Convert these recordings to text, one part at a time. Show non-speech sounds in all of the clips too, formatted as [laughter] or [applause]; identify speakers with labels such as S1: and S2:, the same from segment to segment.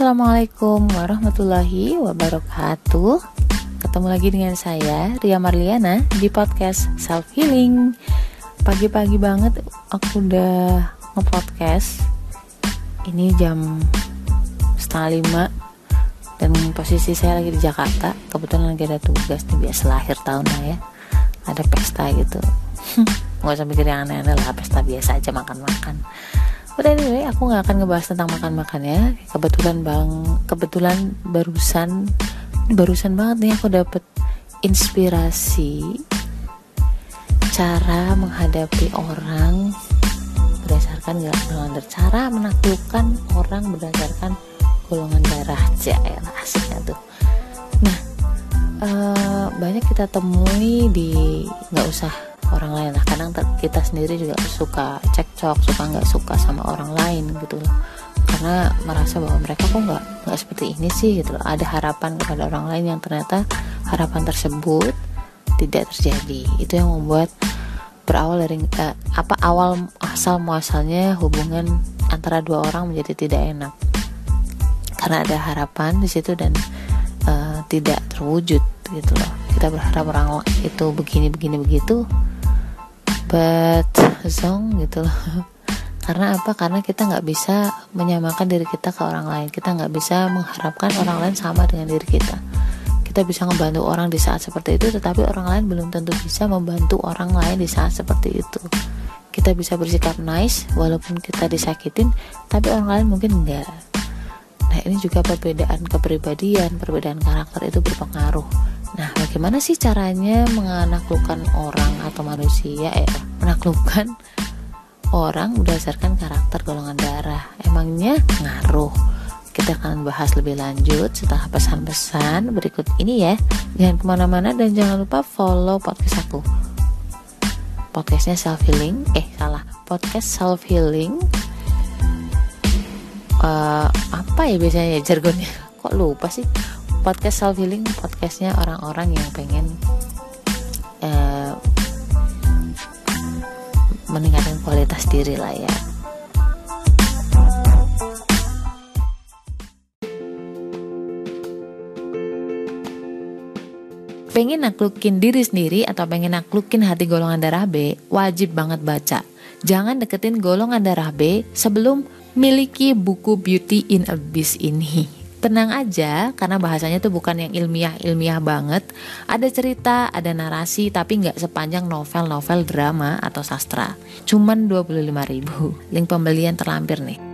S1: Assalamualaikum warahmatullahi wabarakatuh. Ketemu lagi dengan saya Ria Marliana di podcast Self Healing Pagi-pagi banget aku udah nge-podcast. Ini jam setengah lima Dan posisi saya lagi di Jakarta. Kebetulan lagi ada tugas nih biasa lahir tahun lah ya. Ada pesta gitu. [laughs] Gak usah mikir yang aneh-aneh lah Pesta biasa aja makan-makan But anyway, aku nggak akan ngebahas tentang makan-makan ya. Kebetulan bang, kebetulan barusan, barusan banget nih aku dapet inspirasi cara menghadapi orang berdasarkan golongan cara menaklukkan orang berdasarkan golongan darah ya asiknya tuh. Nah, uh, banyak kita temui di nggak usah orang lain. Lah kadang kita sendiri juga suka cekcok suka nggak suka sama orang lain gitu loh. Karena merasa bahwa mereka kok nggak nggak seperti ini sih gitu loh. Ada harapan kepada orang lain yang ternyata harapan tersebut tidak terjadi. Itu yang membuat berawal dari uh, apa awal asal muasalnya hubungan antara dua orang menjadi tidak enak. Karena ada harapan di situ dan uh, tidak terwujud gitu loh. Kita berharap orang itu begini begini begitu but zong gitu loh. [laughs] Karena apa? Karena kita nggak bisa menyamakan diri kita ke orang lain. Kita nggak bisa mengharapkan orang lain sama dengan diri kita. Kita bisa membantu orang di saat seperti itu tetapi orang lain belum tentu bisa membantu orang lain di saat seperti itu. Kita bisa bersikap nice walaupun kita disakitin tapi orang lain mungkin enggak nah ini juga perbedaan kepribadian perbedaan karakter itu berpengaruh Nah, bagaimana sih caranya menaklukkan orang atau manusia eh menaklukkan orang berdasarkan karakter golongan darah? Emangnya ngaruh? Kita akan bahas lebih lanjut setelah pesan-pesan berikut ini ya. Jangan ke mana-mana dan jangan lupa follow podcast aku. Podcastnya self healing, eh salah, podcast self healing. Uh, apa ya biasanya ya jargonnya? Kok lupa sih? Podcast self healing podcastnya orang-orang yang pengen uh, meningkatkan kualitas diri lah ya pengen naklukin diri sendiri atau pengen naklukin hati golongan darah B, wajib banget baca. Jangan deketin golongan darah B sebelum miliki buku Beauty in Abyss ini tenang aja karena bahasanya tuh bukan yang ilmiah-ilmiah banget. Ada cerita, ada narasi tapi nggak sepanjang novel-novel drama atau sastra. Cuman 25 ribu. Link pembelian terlampir nih.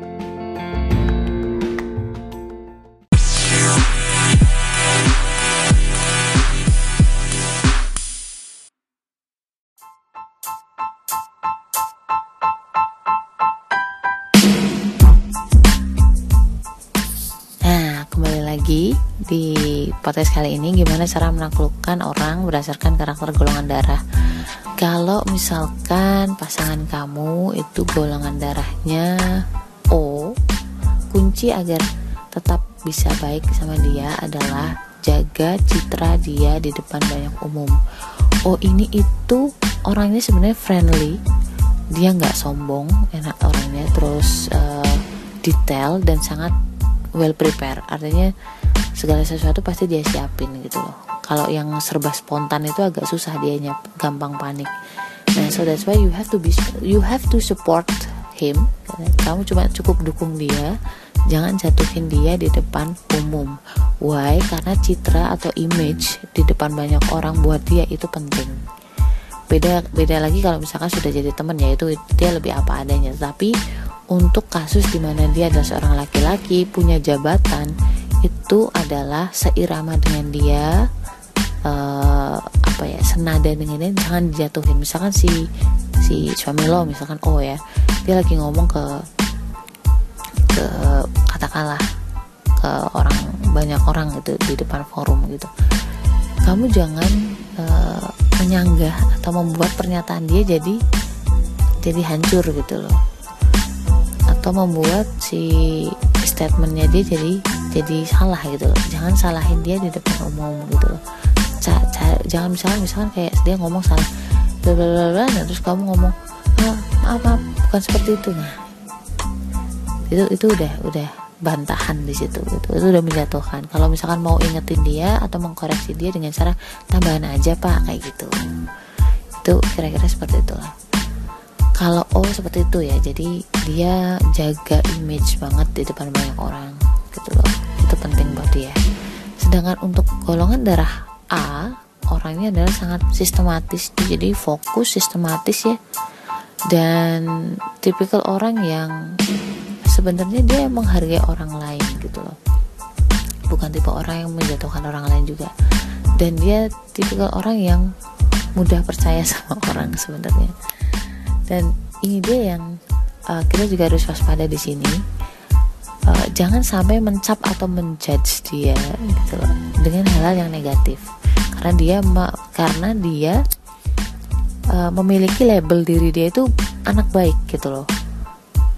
S1: Podcast kali ini gimana cara menaklukkan orang berdasarkan karakter golongan darah. Kalau misalkan pasangan kamu itu golongan darahnya O, kunci agar tetap bisa baik sama dia adalah jaga citra dia di depan banyak umum. O ini itu orangnya sebenarnya friendly, dia nggak sombong, enak orangnya, terus uh, detail dan sangat well prepare artinya segala sesuatu pasti dia siapin gitu loh. Kalau yang serba spontan itu agak susah dia nyap gampang panik. Nah so that's why you have to be you have to support him. Kamu cuma cukup dukung dia jangan jatuhin dia di depan umum. Why? Karena citra atau image di depan banyak orang buat dia itu penting. Beda beda lagi kalau misalkan sudah jadi teman ya itu dia lebih apa adanya. Tapi untuk kasus di mana dia adalah seorang laki-laki punya jabatan itu adalah seirama dengan dia uh, apa ya senada dengan dia jangan dijatuhin. Misalkan si si suami lo misalkan oh ya dia lagi ngomong ke ke katakanlah ke orang banyak orang gitu di depan forum gitu. Kamu jangan uh, menyanggah atau membuat pernyataan dia jadi jadi hancur gitu loh. Atau membuat si statementnya dia jadi jadi salah gitu loh. Jangan salahin dia di depan umum gitu loh. Ca, jangan misalnya misalkan kayak dia ngomong salah bla nah, terus kamu ngomong ah, maaf maaf bukan seperti itu. Nah itu itu udah udah bantahan di situ gitu. Itu udah menjatuhkan. Kalau misalkan mau ingetin dia atau mengkoreksi dia dengan cara tambahan aja pak kayak gitu. Itu kira-kira seperti itulah. Kalau O seperti itu ya jadi dia jaga image banget di depan banyak orang gitu loh itu penting buat dia. Sedangkan untuk golongan darah A orangnya adalah sangat sistematis. Jadi fokus sistematis ya. Dan tipikal orang yang sebenarnya dia menghargai orang lain gitu loh. Bukan tipe orang yang menjatuhkan orang lain juga. Dan dia tipikal orang yang mudah percaya [laughs] sama orang sebenarnya. Dan ini dia yang uh, kita juga harus waspada di sini uh, jangan sampai mencap atau menjudge dia gitu loh dengan hal-hal yang negatif. Karena dia karena dia uh, memiliki label diri dia itu anak baik gitu loh.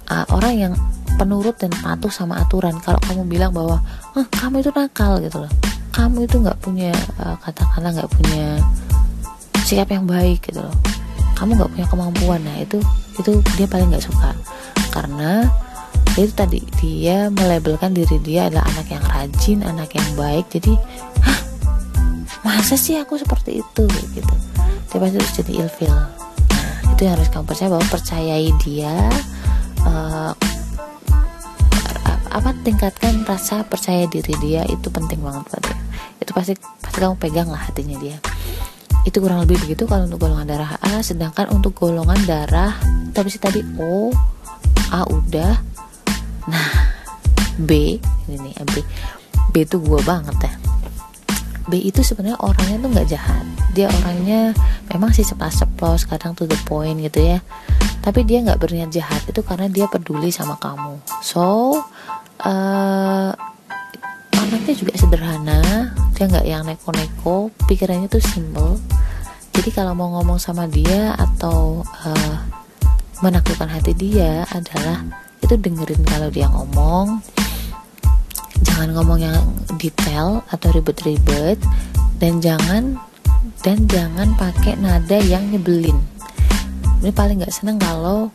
S1: Uh, orang yang penurut dan patuh sama aturan. Kalau kamu bilang bahwa ah, kamu itu nakal gitu loh. Kamu itu nggak punya uh, katakanlah nggak punya sikap yang baik gitu loh. Kamu nggak punya kemampuan. Nah itu itu dia paling nggak suka. Karena itu tadi dia melabelkan diri dia adalah anak yang rajin anak yang baik. Jadi hah? Masa sih aku seperti itu? Gitu. Dia pasti terus jadi ilfil. Nah itu yang harus kamu percaya bahwa percayai dia uh, apa tingkatkan rasa percaya diri dia itu penting banget buat dia. Itu pasti pasti kamu pegang lah hatinya dia. Itu kurang lebih begitu kalau untuk golongan darah A sedangkan untuk golongan darah tapi sih tadi O A udah nah B ini nih B. B itu gue banget ya. B itu sebenarnya orangnya tuh nggak jahat. Dia orangnya memang sih ceplos-ceplos kadang to the point gitu ya. Tapi dia nggak berniat jahat itu karena dia peduli sama kamu. So uh, anaknya juga sederhana. Dia nggak yang neko-neko. Pikirannya tuh simple. Jadi kalau mau ngomong sama dia atau uh, menaklukkan hati dia adalah itu dengerin kalau dia ngomong. Jangan ngomong yang detail atau ribet-ribet. Dan jangan dan jangan pakai nada yang nyebelin. Ini paling nggak seneng kalau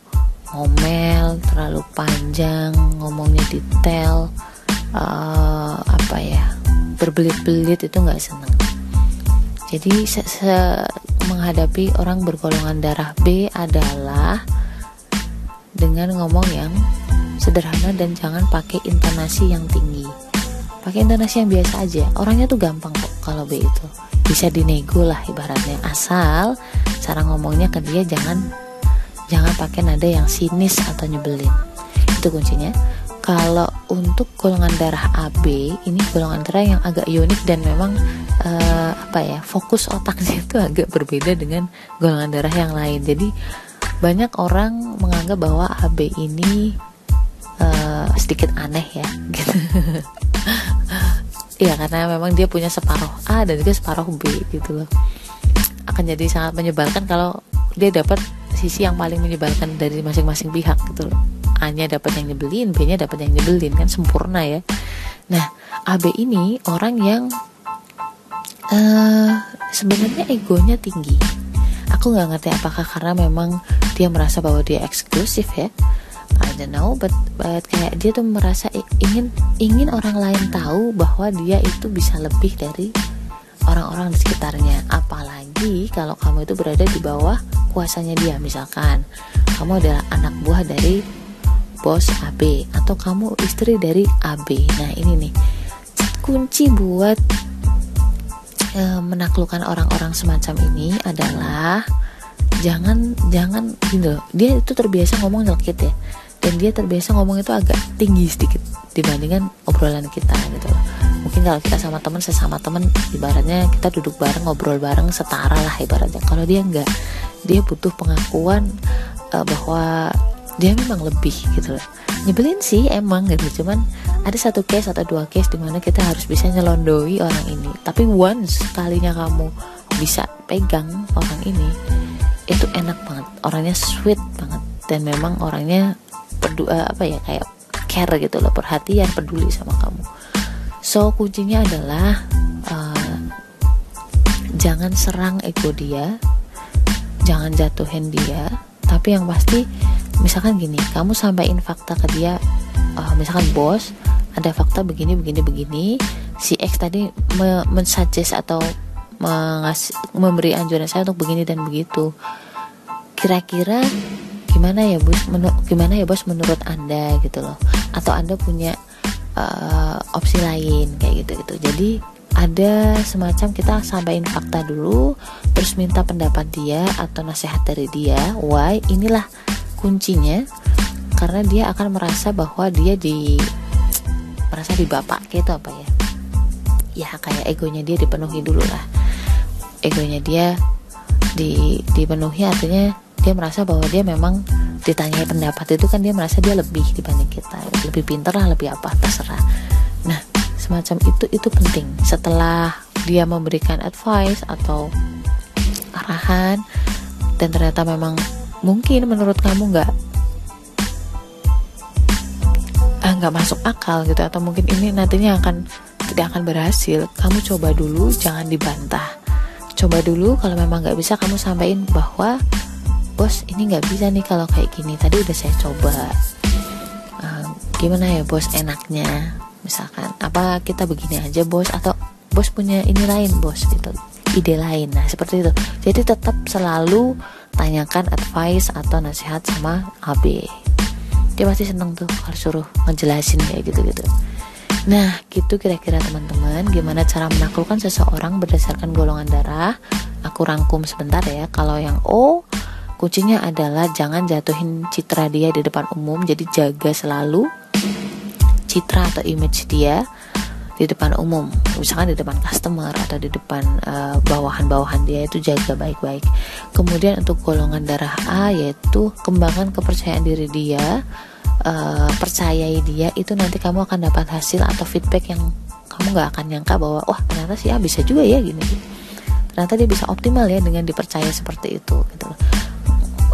S1: ngomel terlalu panjang ngomongnya detail uh, apa ya berbelit-belit itu nggak seneng. Jadi se -se menghadapi orang bergolongan darah B adalah dengan ngomong yang sederhana dan jangan pakai intonasi yang tinggi. Pakai intonasi yang biasa aja. Orangnya tuh gampang kok kalau B itu. Bisa dinego lah ibaratnya. Asal cara ngomongnya ke dia jangan jangan pakai nada yang sinis atau nyebelin. Itu kuncinya. Kalau untuk golongan darah AB ini golongan darah yang agak unik dan memang uh, apa ya fokus otaknya itu agak berbeda dengan golongan darah yang lain. Jadi banyak orang menganggap bahwa AB ini uh, sedikit aneh ya gitu. [laughs] Iya karena memang dia punya separuh A dan juga separuh B gitu loh. Akan jadi sangat menyebalkan kalau dia dapat sisi yang paling menyebalkan dari masing-masing pihak gitu loh. A nya dapat yang nyebelin B nya dapat yang nyebelin kan sempurna ya. Nah AB ini orang yang uh, sebenarnya egonya tinggi. Aku nggak ngerti apakah karena memang dia merasa bahwa dia eksklusif ya I don't know but but kayak dia tuh merasa ingin ingin orang lain tahu bahwa dia itu bisa lebih dari orang-orang di sekitarnya. Apalagi kalau kamu itu berada di bawah kuasanya dia. Misalkan kamu adalah anak buah dari bos AB atau kamu istri dari AB nah ini nih. Kunci buat e, menaklukkan orang-orang semacam ini adalah jangan jangan gitu. Dia itu terbiasa ngomong nyelkit ya dan dia terbiasa ngomong itu agak tinggi sedikit dibandingkan obrolan kita gitu loh. Mungkin kalau kita sama teman sesama teman ibaratnya kita duduk bareng ngobrol bareng setara lah ibaratnya. Kalau dia enggak dia butuh pengakuan uh, bahwa dia memang lebih gitu loh. Nyebelin sih emang gitu cuman ada satu case atau dua case di mana kita harus bisa nyelondoi orang ini. Tapi once kalinya kamu bisa pegang orang ini itu enak banget. Orangnya sweet banget. Dan memang orangnya pedu uh, apa ya kayak care gitu loh perhatian peduli sama kamu. So kuncinya adalah uh, jangan serang ego dia jangan jatuhin dia tapi yang pasti misalkan gini kamu sampaikan fakta ke dia uh, misalkan bos ada fakta begini begini begini si X tadi me mensuggest atau mengasih, memberi anjuran saya untuk begini dan begitu. Kira-kira gimana ya bos gimana ya bos menurut anda gitu loh? Atau anda punya uh, opsi lain kayak gitu gitu jadi ada semacam kita sampaikan fakta dulu terus minta pendapat dia atau nasihat dari dia. Why? Inilah kuncinya. Karena dia akan merasa bahwa dia di merasa bapak gitu apa ya? Ya kayak egonya dia dipenuhi dulu lah. Egonya dia di dipenuhi artinya dia merasa bahwa dia memang ditanyai pendapat itu kan dia merasa dia lebih dibanding kita lebih pinter lah lebih apa terserah. Nah semacam itu itu penting. Setelah dia memberikan advice atau arahan dan ternyata memang mungkin menurut kamu nggak ah, nggak masuk akal gitu atau mungkin ini nantinya akan tidak akan berhasil kamu coba dulu jangan dibantah. Coba dulu kalau memang nggak bisa kamu sampaikan bahwa bos ini nggak bisa nih kalau kayak gini. Tadi udah saya coba. Uh, gimana ya bos enaknya? Misalkan apa kita begini aja bos? Atau bos punya ini lain bos gitu. Ide lain. Nah seperti itu. Jadi tetap selalu tanyakan advice atau nasihat sama AB dia pasti seneng tuh kalau suruh ngejelasin kayak gitu gitu Nah, gitu kira-kira teman-teman. Gimana cara menaklukkan seseorang berdasarkan golongan darah. Aku rangkum sebentar ya. Kalau yang O, kuncinya adalah jangan jatuhin citra dia di depan umum, jadi jaga selalu citra atau image dia di depan umum. Misalkan di depan customer atau di depan uh, bawahan-bawahan dia itu jaga baik-baik. Kemudian untuk golongan darah A yaitu kembangkan kepercayaan diri dia uh, percayai dia itu nanti kamu akan dapat hasil atau feedback yang kamu nggak akan nyangka bahwa wah ternyata sih ya bisa juga ya gini. Ternyata dia bisa optimal ya dengan dipercaya seperti itu gitu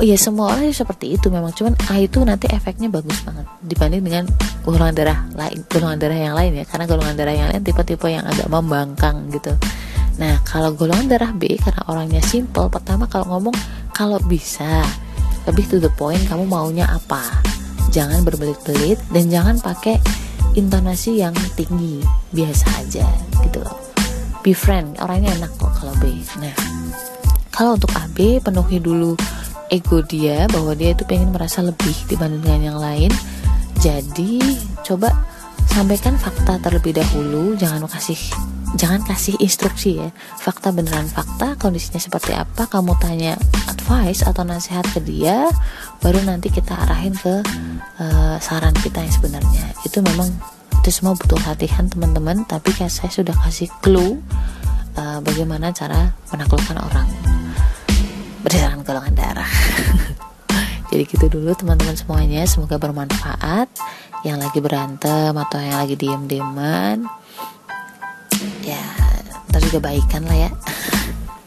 S1: oh iya semua orang seperti itu memang. Cuman A itu nanti efeknya bagus banget dibanding dengan golongan darah lain golongan darah yang lain ya. Karena golongan darah yang lain tipe-tipe yang agak membangkang gitu. Nah kalau golongan darah B karena orangnya simple pertama kalau ngomong kalau bisa lebih to the point kamu maunya apa? Jangan berbelit-belit dan jangan pakai intonasi yang tinggi biasa aja gitu loh. Be friend orangnya enak kok kalau B. Nah kalau untuk AB penuhi dulu ego dia bahwa dia itu pengen merasa lebih dibandingkan yang lain. Jadi coba sampaikan fakta terlebih dahulu. Jangan kasih jangan kasih instruksi ya. Fakta beneran fakta kondisinya seperti apa kamu tanya advice atau nasihat ke dia baru nanti kita arahin ke uh, saran kita yang sebenarnya. Itu memang itu semua butuh latihan teman-teman. Tapi kayak saya sudah kasih clue uh, bagaimana cara menaklukkan orang berdasarkan golongan darah. [laughs] Jadi gitu dulu teman-teman semuanya. Semoga bermanfaat. Yang lagi berantem atau yang lagi diem-dieman ya ntar juga baikan lah ya.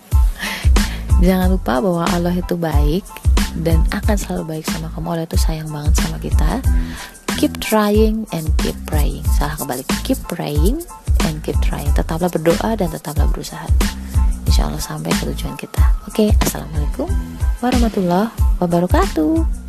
S1: [laughs] Jangan lupa bahwa Allah itu baik dan akan selalu baik sama kamu. Allah itu sayang banget sama kita. Keep trying and keep praying. Salah kebalik. Keep praying and keep trying. Tetaplah berdoa dan tetaplah berusaha insya Allah sampai ke tujuan kita. Oke assalamualaikum warahmatullahi wabarakatuh